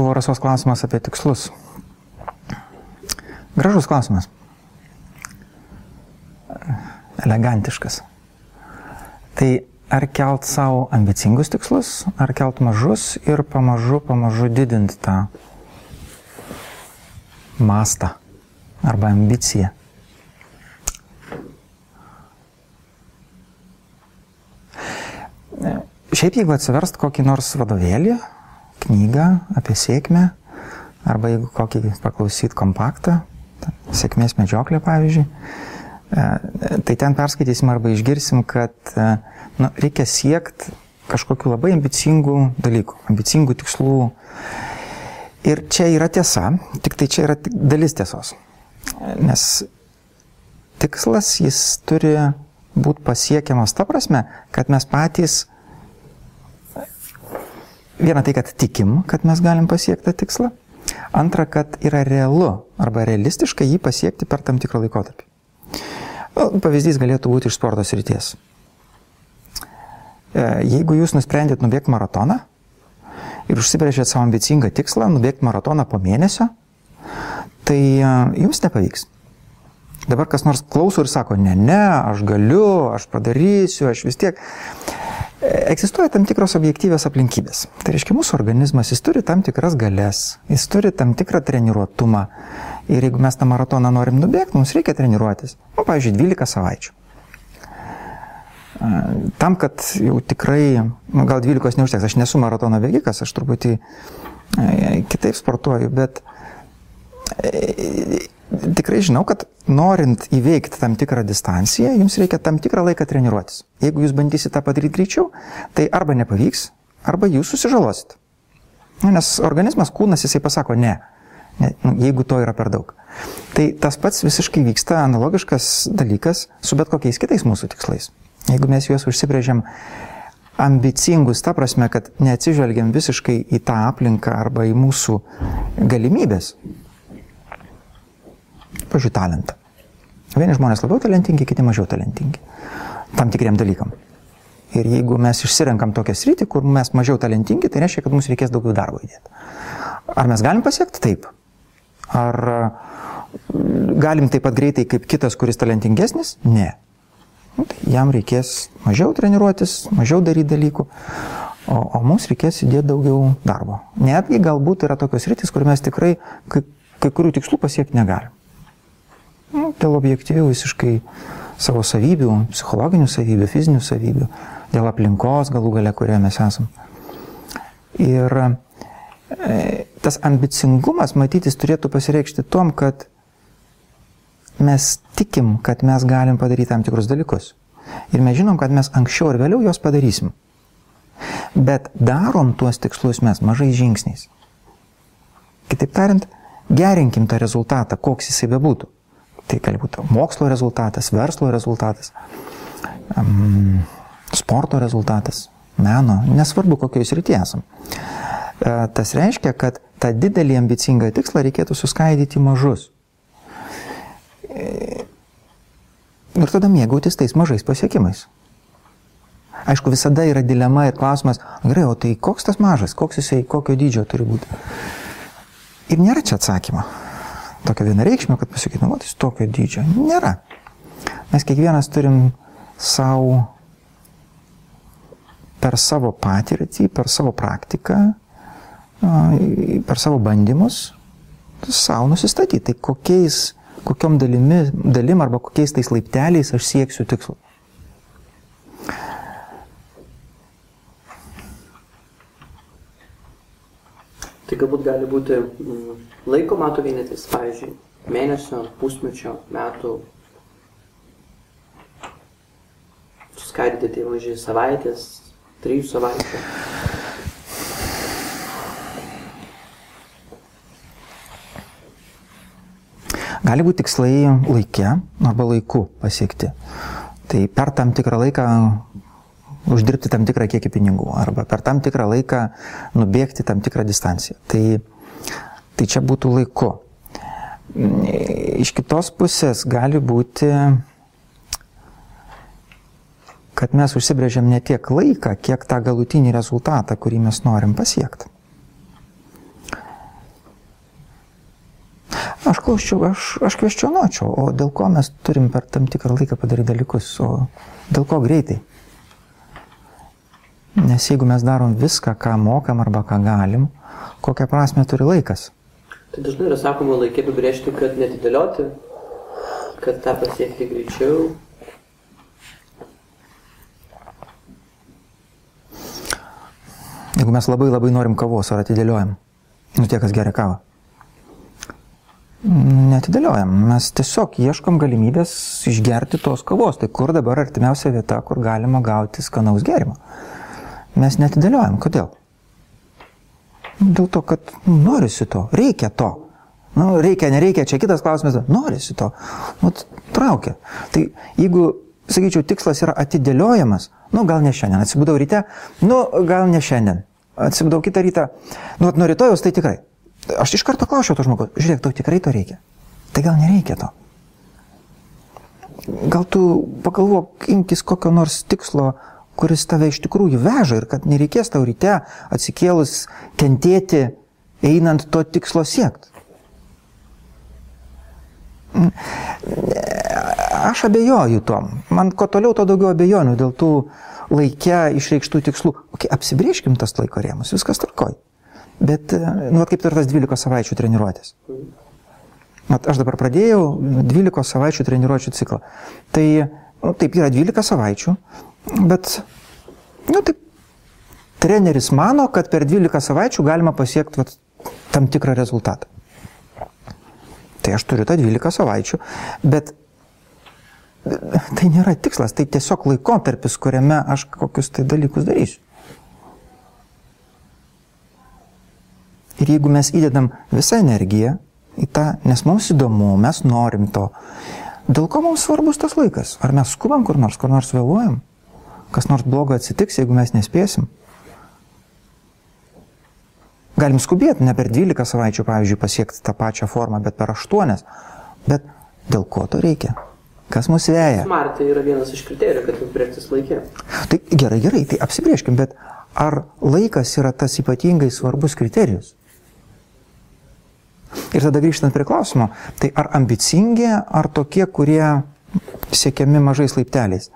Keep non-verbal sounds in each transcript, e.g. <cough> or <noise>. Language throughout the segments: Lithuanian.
buvo rasos klausimas apie tikslus. Gražus klausimas. Elegantiškas. Tai ar kelt savo ambicingus tikslus, ar kelt mažus ir pamažu, pamažu didinti tą mastą arba ambiciją. Šiaip jeigu atsiverst kokį nors vadovėlį, knygą apie sėkmę, arba jeigu kokį paklausyt kompaktą, sėkmės medžioklė pavyzdžiui, e, tai ten perskaitysim arba išgirsim, kad e, nu, reikia siekti kažkokiu labai ambicingų dalykų, ambicingų tikslų. Ir čia yra tiesa, tik tai čia yra dalis tiesos. Nes tikslas jis turi būti pasiekiamas ta prasme, kad mes patys Viena tai, kad tikim, kad mes galim pasiekti tą tikslą. Antra, kad yra realu arba realistiška jį pasiekti per tam tikrą laikotarpį. Pavyzdys galėtų būti iš sporto srities. E, jeigu jūs nusprendėt nubėgti maratoną ir užsibrėžėt savo ambicingą tikslą nubėgti maratoną po mėnesio, tai e, jums nepavyks. Dabar kas nors klauso ir sako, ne, ne, aš galiu, aš padarysiu, aš vis tiek. Egzistuoja tam tikros objektyvės aplinkybės. Tai reiškia, mūsų organizmas, jis turi tam tikras galės, jis turi tam tikrą treniruotumą. Ir jeigu mes tą maratoną norim nubėgti, mums reikia treniruotis. Nu, pavyzdžiui, 12 savaičių. Tam, kad jau tikrai, nu, gal 12 neužteks, aš nesu maratono bėgikas, aš truputį kitaip sportuoju, bet tikrai žinau, kad norint įveikti tam tikrą distanciją, jums reikia tam tikrą laiką treniruotis. Jeigu jūs bandysite tą padaryti greičiau, tai arba nepavyks, arba jūs susižalosit. Nu, nes organizmas, kūnas, jisai pasako ne, ne nu, jeigu to yra per daug. Tai tas pats visiškai vyksta analogiškas dalykas su bet kokiais kitais mūsų tikslais. Jeigu mes juos užsibrėžiam ambicingus, ta prasme, kad neatsižvelgiam visiškai į tą aplinką arba į mūsų galimybės, pažiūrėjau, talentą. Vieni žmonės labiau talentingi, kiti mažiau talentingi. Tam tikriam dalykam. Ir jeigu mes išsirenkam tokią sritį, kur mes mažiau talentingi, tai reiškia, kad mums reikės daugiau darbo įdėti. Ar mes galim pasiekti? Taip. Ar galim taip pat greitai kaip kitas, kuris talentingesnis? Ne. Nu, tai jam reikės mažiau treniruotis, mažiau daryti dalykų, o, o mums reikės įdėti daugiau darbo. Netgi galbūt yra tokios rytis, kur mes tikrai kai, kai kurių tikslų pasiekti negalim. Nu, dėl objektyvių visiškai savo savybių, psichologinių savybių, fizinių savybių, dėl aplinkos galų gale, kurioje mes esam. Ir e, tas ambicingumas, matytis, turėtų pasireikšti tom, kad mes tikim, kad mes galim padaryti tam tikrus dalykus. Ir mes žinom, kad mes anksčiau ar vėliau juos padarysim. Bet darom tuos tikslus mes mažais žingsniais. Kitaip tariant, gerinkim tą rezultatą, koks jisai bebūtų. Tai gali būti mokslo rezultatas, verslo rezultatas, sporto rezultatas, meno, nesvarbu kokioje srityje esam. E, tas reiškia, kad tą didelį ambicingą tikslą reikėtų suskaidyti mažus. E, ir tada mėgautis tais mažais pasiekimais. Aišku, visada yra dilema ir klausimas, gerai, o tai koks tas mažas, koks jisai, kokio dydžio turi būti. Ir nėra čia atsakymo tokio vienareikšmio, kad pasakytume, nu, jis tokio dydžio. Nėra. Mes kiekvienas turim savo per savo patirtį, per savo praktiką, per savo bandymus savo nusistatyti, tai kokiais, kokiom dalimi, dalim arba kokiais tais laipteliais aš sieksiu tikslų. Tai galbūt gali būti mm, laiko matų vienetis, pavyzdžiui, mėnesio, pusmečio, metų. Suskaidyti tai mažiai savaitės, trijų savaičių. Gali būti tikslai laikė arba laiku pasiekti. Tai per tam tikrą laiką uždirbti tam tikrą kiekį pinigų arba per tam tikrą laiką nubėgti tam tikrą distanciją. Tai, tai čia būtų laiku. Iš kitos pusės gali būti, kad mes užsibrėžiam ne tiek laiką, kiek tą galutinį rezultatą, kurį mes norim pasiekti. klausčiau, aš, aš kvestionuočiau, o dėl ko mes turim per tam tikrą laiką padaryti dalykus, o dėl ko greitai. Nes jeigu mes darom viską, ką mokam arba ką galim, kokią prasme turi laikas. Tai dažnai yra sakoma laikė apibrėžti, kad netidėlioti, kad tą pasiekti greičiau. Jeigu mes labai labai norim kavos, ar atidėliojam? Nu tie, kas geria kavą. Netidėliojam, mes tiesiog ieškom galimybės išgerti tos kavos. Tai kur dabar artimiausia vieta, kur galima gauti skanaus gerimo? Mes netidėliojam. Kodėl? Dėl to, kad norisi to, reikia to. Nu, reikia, nereikia, čia kitas klausimas, norisi to. Nu, traukia. Tai jeigu, sakyčiau, tikslas yra atidėliojamas, nu gal ne šiandien, atsibudau ryte, nu gal ne šiandien, atsibudau kitą rytą, nu nuo rytojus tai tikrai. Aš iš karto klausiau to žmogaus, žiūrėk, tau tikrai to reikia. Tai gal nereikia to. Gal tu pagalvok, imkis kokio nors tikslo, kuris tave iš tikrųjų veža ir kad nereikės tau ryte atsikėlus kentėti, einant to tikslo siekti. Aš abejoju tom. Man kuo toliau, to daugiau abejonių dėl tų laikę išreikštų tikslų. Okay, apsibrieškim tas laiko rėmus, viskas tvarkoj. Bet, nu, kaip ir tas 12 savaičių treniruotės. Mat, aš dabar pradėjau 12 savaičių treniruočių ciklą. Tai, nu, taip yra 12 savaičių, bet, nu, taip, treneris mano, kad per 12 savaičių galima pasiekti vat, tam tikrą rezultatą. Tai aš turiu tą 12 savaičių, bet tai nėra tikslas, tai tiesiog laikotarpis, kuriame aš kokius tai dalykus darysiu. Ir jeigu mes įdedam visą energiją į tą, nes mums įdomu, mes norim to, dėl ko mums svarbus tas laikas? Ar mes skubam kur nors, kur nors vėluojam? Kas nors blogo atsitiks, jeigu mes nespėsim? Galim skubėti, ne per 12 savaičių, pavyzdžiui, pasiekti tą pačią formą, bet per 8. Bet dėl ko to reikia? Kas mus vėja? Smartai yra vienas iš kriterijų, kad apibrieštis laikė. Tai gerai, gerai, tai apsibrieškim, bet ar laikas yra tas ypatingai svarbus kriterijus? Ir tada grįžtant prie klausimo, tai ar ambicingi, ar tokie, kurie siekiami mažais laipteliais?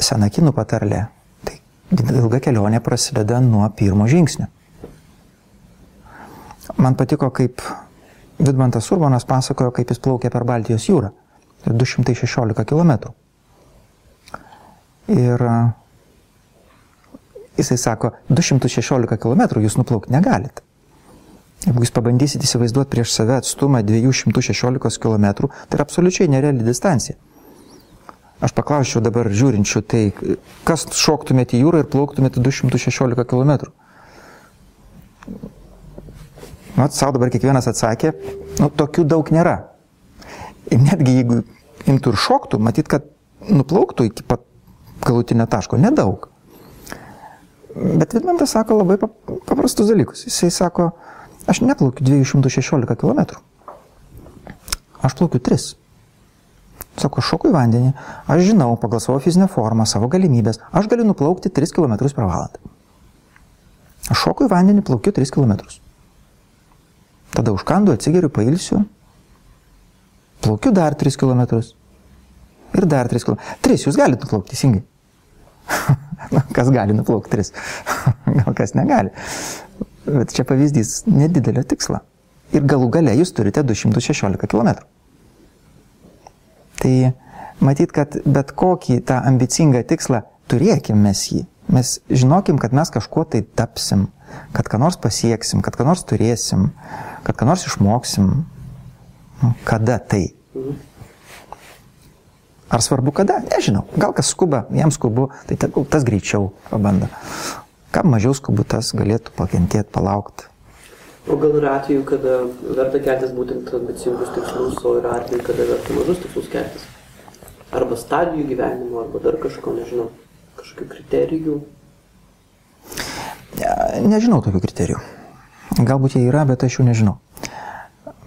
Sena kinų patarlė. Tai ilga kelionė prasideda nuo pirmo žingsnio. Man patiko, kaip Vidmantas Urbanas pasakojo, kaip jis plaukė per Baltijos jūrą. 216 km. Ir Jisai sako, 216 km jūs nuplaukti negalite. Jeigu jūs pabandysit įsivaizduoti prieš save atstumą 216 km, tai yra absoliučiai nereali distancija. Aš paklausčiau dabar žiūrinčių, tai kas šoktumėte į jūrą ir plauktumėte 216 km? Mat, savo dabar kiekvienas atsakė, nu, tokių daug nėra. Ir netgi jeigu imtų ir šoktų, matyt, kad nuplauktų iki pat galutinio taško, nedaug. Bet Vidmantas sako labai paprastus dalykus. Jisai sako, aš neplaukiu 216 km. Aš plaukiu 3. Sako, šoku į vandenį, aš žinau pagal savo fizinę formą, savo galimybės, aš galiu nuplaukti 3 km per valandą. Aš šoku į vandenį, plaukiu 3 km. Tada užkandu, atsigeriu, pailsiu, plaukiu dar 3 km. Ir dar 3 km. 3 jūs galite nuplaukti teisingai. <laughs> kas gali nuplaukti tris, <laughs> gal kas negali. Bet čia pavyzdys nedidelio tikslo. Ir galų gale jūs turite 216 km. Tai matyt, kad bet kokį tą ambicingą tikslą turėkim mes jį. Mes žinokim, kad mes kažkuo tai tapsim, kad ką nors pasieksim, kad ką nors turėsim, kad ką nors išmoksim. Nu, kada tai? Ar svarbu kada? Nežinau. Gal kas skuba, jam skubu, tai tas greičiau pabando. Kam mažiau skubu, tas galėtų pakentėti, palaukti. O gal yra atveju, kada verta keltis būtent ambicingus tikslus, o yra atveju, kada verta mažus tikslus keltis? Arba stadijų gyvenimo, arba dar kažko, nežinau, kažkokių kriterijų? Nežinau tokių kriterijų. Galbūt jie yra, bet aš jų nežinau.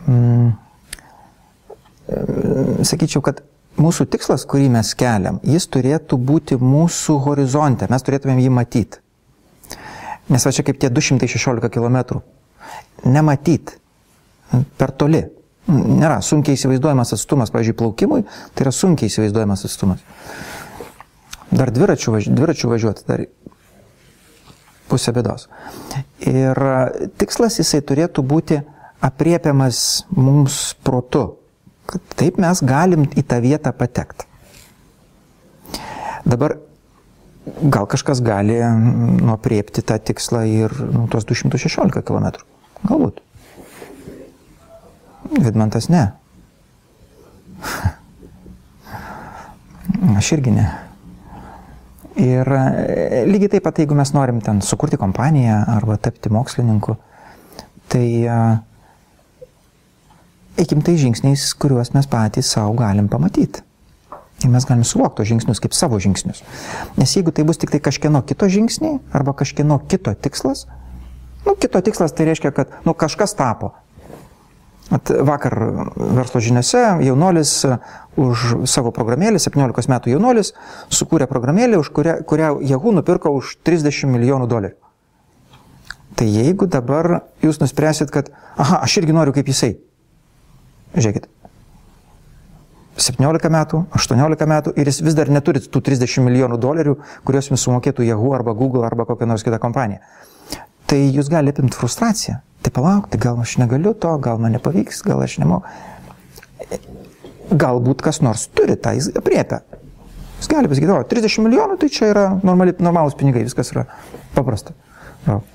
Mm, sakyčiau, kad mūsų tikslas, kurį mes keliam, jis turėtų būti mūsų horizonte, mes turėtumėm jį matyti. Nes va čia kaip tie 216 km. Nematyt. Per toli. Nėra sunkiai įsivaizduojamas atstumas, pavyzdžiui, plaukimui, tai yra sunkiai įsivaizduojamas atstumas. Dar dviračių, važi dviračių važiuoti, dar pusė bėdos. Ir tikslas jisai turėtų būti apriepiamas mums protu, taip mes galim į tą vietą patekti. Dabar gal kažkas gali nuopriepti tą tikslą ir nu, tuos 216 km. Galbūt. Vidmantas ne. <laughs> Aš irgi ne. Ir e, lygiai taip pat, jeigu mes norim ten sukurti kompaniją arba tapti mokslininku, tai uh, eikim tai žingsniais, kuriuos mes patys savo galim pamatyti. Ir mes galim suvokti tos žingsnius kaip savo žingsnius. Nes jeigu tai bus tik tai kažkieno kito žingsniai arba kažkieno kito tikslas, nu, kito tikslas tai reiškia, kad nu, kažkas tapo. At vakar verslo žiniuose jaunuolis už savo programėlį, 17 metų jaunuolis, sukūrė programėlį, už kurią, kurią Yahoo nupirko už 30 milijonų dolerių. Tai jeigu dabar jūs nuspręsit, kad, aha, aš irgi noriu kaip jisai, Žiūrėkit, 17 metų, 18 metų ir jis vis dar neturi tų 30 milijonų dolerių, kuriuos jums sumokėtų Yahoo arba Google arba kokia nors kita kompanija. Tai jūs gali apimti frustraciją. Tai palauk, tai gal aš negaliu to, gal man nepavyks, gal aš nemoku. Galbūt kas nors turi tą, jis apriepia. Jis gali pasakyti, o 30 milijonų tai čia yra normali, normalūs pinigai, viskas yra paprasta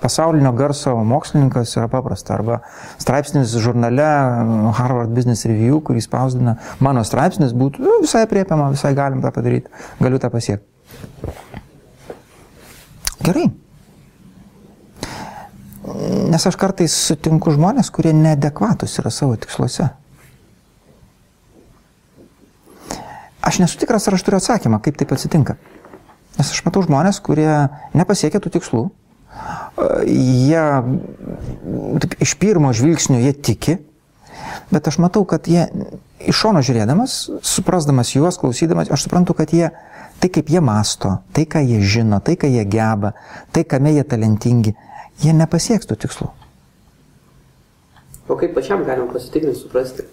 pasaulinio garso mokslininkas yra paprasta. Arba straipsnis žurnale Harvard Business Review, kurį spausdina mano straipsnis, būtų nu, visai priepiama, visai galim tą padaryti, galiu tą pasiekti. Gerai. Nes aš kartais sutinku žmonės, kurie neadekvatus yra savo tiksluose. Aš nesu tikras, ar aš turiu atsakymą, kaip taip atsitinka. Nes aš matau žmonės, kurie nepasiekia tų tikslų, jie taip, iš pirmo žvilgsnio jie tiki, bet aš matau, kad jie iš šono žiūrėdamas, suprasdamas juos, klausydamas, aš suprantu, kad jie, tai kaip jie masto, tai ką jie žino, tai ką jie geba, tai kame jie talentingi, jie nepasieks tų tikslų. O kaip pačiam galima pasitikrinti, suprasti?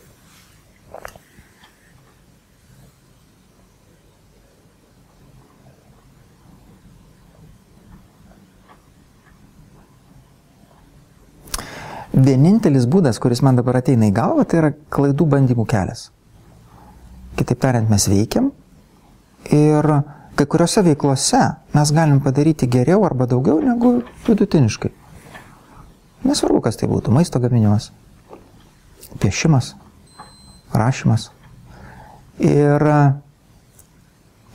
Vienintelis būdas, kuris man dabar ateina į galvą, tai yra klaidų bandymų kelias. Kitaip tariant, mes veikiam ir kai kuriuose veiklose mes galim padaryti geriau arba daugiau negu vidutiniškai. Nesvarbu, kas tai būtų - maisto gaminimas, piešimas, rašymas. Ir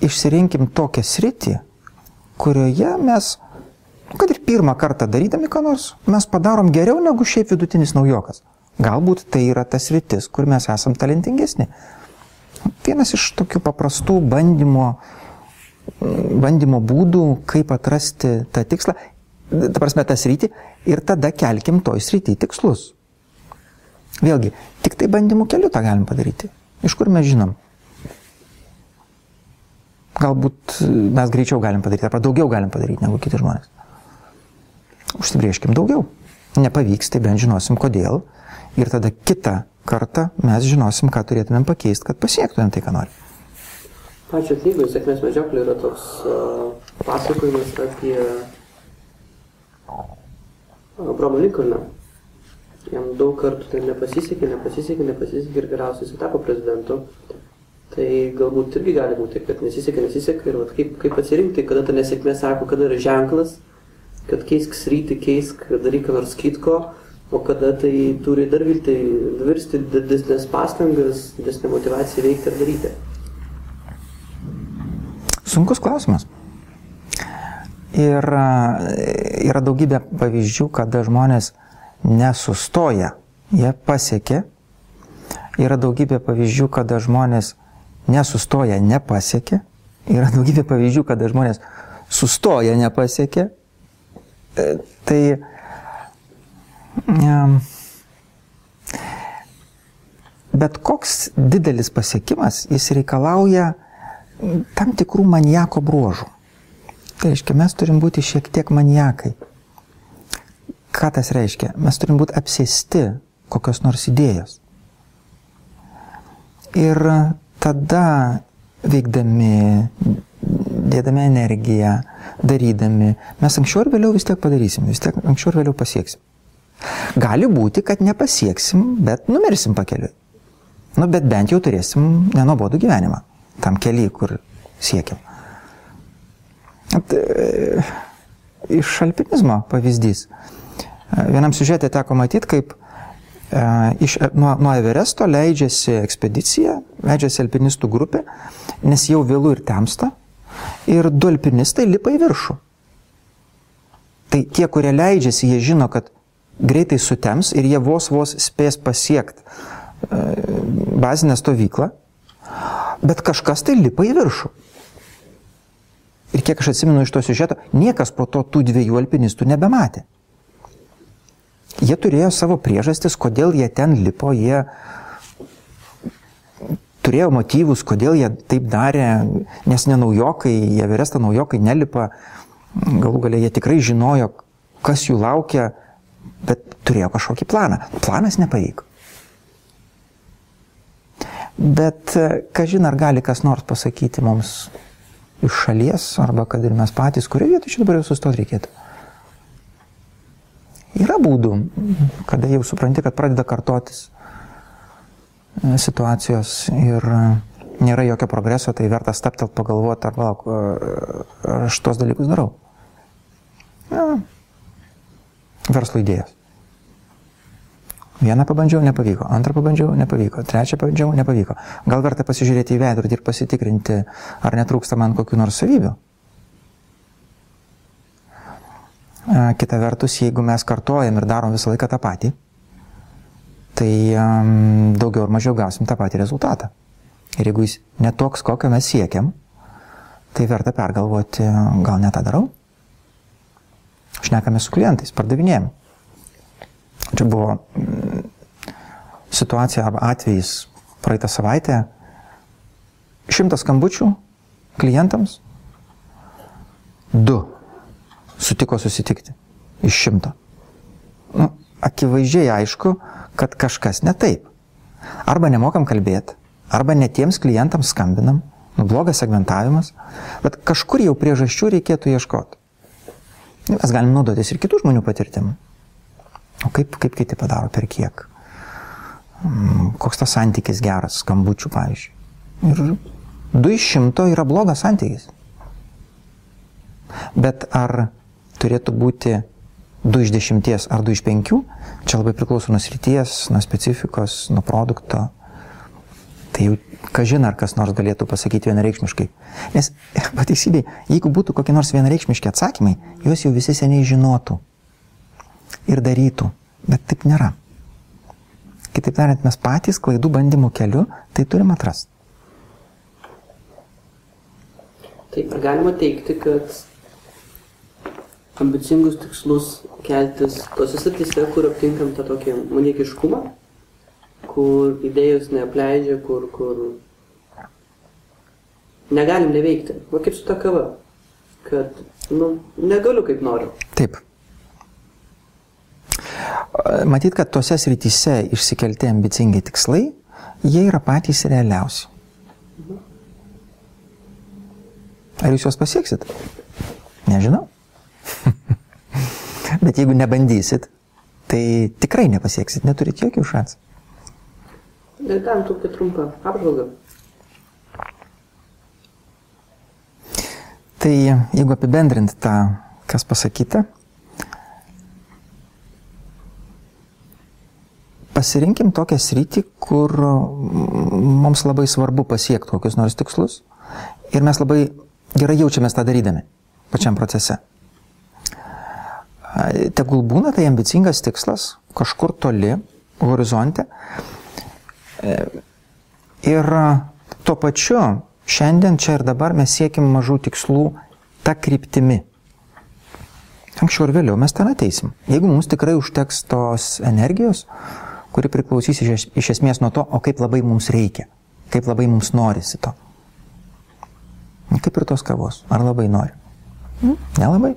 išsirinkim tokią sritį, kurioje mes kad ir pirmą kartą darydami ką nors, mes padarom geriau negu šiaip vidutinis naujokas. Galbūt tai yra tas rytis, kur mes esam talentingesni. Vienas iš tokių paprastų bandymo, bandymo būdų, kaip atrasti tą tikslą, ta prasme, tą sritį ir tada kelkim toj srity tikslus. Vėlgi, tik tai bandymų keliu tą galim padaryti. Iš kur mes žinom? Galbūt mes greičiau galim padaryti, arba daugiau galim padaryti negu kiti žmonės užsibrieškim daugiau. Nepavyks, tai bent žinosim kodėl. Ir tada kitą kartą mes žinosim, ką turėtumėm pakeisti, kad pasiektumėm tai, ką norim. Pačio knygoje sėkmės medžioklė yra toks uh, pasakojimas apie Bromą Lincolną. Jam daug kartų tai nepasisekė, nepasisekė, nepasisekė ir galiausiai jis tapo prezidentu. Tai galbūt irgi gali būti, kad nesisekė, nesisekė ir vat, kaip, kaip atsirinkti, kada ta nesėkmė sako, kada yra ženklas, kad keisk sritį, keisk, daryk nors kitko, o kada tai turi dar vilti, virsti didesnės pastangas, didesnė motivacija veikti ir daryti. Sunkus klausimas. Ir yra daugybė pavyzdžių, kada žmonės nesustoja, jie pasiekia. Yra daugybė pavyzdžių, kada žmonės nesustoja, nepasiekia. Yra daugybė pavyzdžių, kada žmonės sustoja, nepasiekia Tai bet koks didelis pasiekimas, jis reikalauja tam tikrų maniako bruožų. Tai reiškia, mes turim būti šiek tiek maniakai. ką tas reiškia? Mes turim būti apsėsti kokios nors idėjos. Ir tada veikdami, dėdami energiją, darydami, mes anksčiau ir vėliau vis tiek padarysim, vis tiek anksčiau ir vėliau pasieksim. Gali būti, kad nepasieksim, bet numirsim pakeliui. Nu, bet bent jau turėsim nenobodų gyvenimą tam keliui, kur siekiam. At, e, iš alpinizmo pavyzdys. E, vienam siužetė teko matyti, kaip e, iš, nuo, nuo Everesto leidžiasi ekspedicija, leidžiasi alpinistų grupė, nes jau vėlų ir temsta, ir du alpinistai lipa į viršų. Tai tie, kurie leidžiasi, jie žino, kad greitai sutems ir jie vos vos spės pasiekti bazinę stovyklą, bet kažkas tai lipa į viršų. Ir kiek aš atsimenu iš to siužeto, niekas po to tų dviejų alpinistų nebematė. Jie turėjo savo priežastis, kodėl jie ten lipo, jie turėjo motyvus, kodėl jie taip darė, nes ne naujokai, jie vyresta naujokai nelipa, galų galia jie tikrai žinojo, kas jų laukia, bet turėjo kažkokį planą. Planas nepavyko. Bet, kažin ar gali kas nors pasakyti mums iš šalies, arba kad ir mes patys, kurioje vietoje čia dabar jau sustoti reikėtų. Yra būdų, kada jau supranti, kad pradeda kartotis e, situacijos ir e, nėra jokio progreso, tai verta staptelt pagalvoti, ar lauk, aš tuos dalykus darau. Ja. Verslo idėjas. Vieną pabandžiau, nepavyko. Antrą pabandžiau, nepavyko. Trečią pabandžiau, nepavyko. Gal verta pasižiūrėti į veidrodį ir pasitikrinti, ar netrūksta man kokiu nors savybių. Kita vertus, jeigu mes kartojam ir darom visą laiką tą patį, tai daugiau ar mažiau gausim tą patį rezultatą. Ir jeigu jis netoks, kokio mes siekiam, tai verta pergalvoti, gal ne tą darau. Šnekame su klientais, pardavinėjom. Čia buvo mm, situacija arba atvejis praeitą savaitę. Šimtas skambučių klientams, du sutiko susitikti iš šimto. Nu, akivaizdžiai aišku, kad kažkas ne taip. Arba nemokam kalbėti, arba netiems klientams skambinam, nu, blogas segmentavimas, bet kažkur jau priežasčių reikėtų ieškoti. Mes galim naudotis ir kitų žmonių patirtim. O kaip, kaip kiti padaro, per kiek? Mm, koks tas santykis geras, skambučių, pavyzdžiui. Ir 2 iš 100 yra blogas santykis. Bet ar turėtų būti 2 iš 10 ar 2 iš 5, čia labai priklauso nuo srities, nuo specifikos, nuo produkto. Tai jau, kažin ar kas nors galėtų pasakyti vienareikšmiškai. Nes, <laughs> pateisybė, jeigu būtų kokie nors vienareikšmiški atsakymai, juos jau visi seniai žinotų ir darytų. Bet taip nėra. Kitaip tariant, mes patys klaidų bandymų keliu tai turim atrasti. Tai ar galima teikti, kad ambicingus tikslus keltis tose srityse, kur aptinkam tą tokį manikiškumą, kur idėjos neapleidžia, kur, kur negalim neveikti. Va kaip su ta kava, kad, nu, negaliu kaip noriu. Taip. Matyt, kad tose srityse išsikelti ambicingi tikslai, jie yra patys realiausi. Ar jūs juos pasieksit? Nežinau. Bet jeigu nebandysit, tai tikrai nepasieksit, neturit jokių šansų. Ir tam truputį trumpą apžvalgą. Tai jeigu apibendrint tą, kas pasakyta, pasirinkim tokią sritį, kur mums labai svarbu pasiekti kokius nors tikslus ir mes labai gerai jaučiamės tą darydami pačiam procese. Tegul būna tai ambicingas tikslas kažkur toli, horizonte. E, ir tuo pačiu šiandien čia ir dabar mes siekim mažų tikslų tą kryptimi. Anksčiau ir vėliau mes ten ateisim. Jeigu mums tikrai užteks tos energijos, kuri priklausys iš, iš esmės nuo to, o kaip labai mums reikia, kaip labai mums norisi to. Kaip ir tos kavos. Ar labai nori? Nelabai.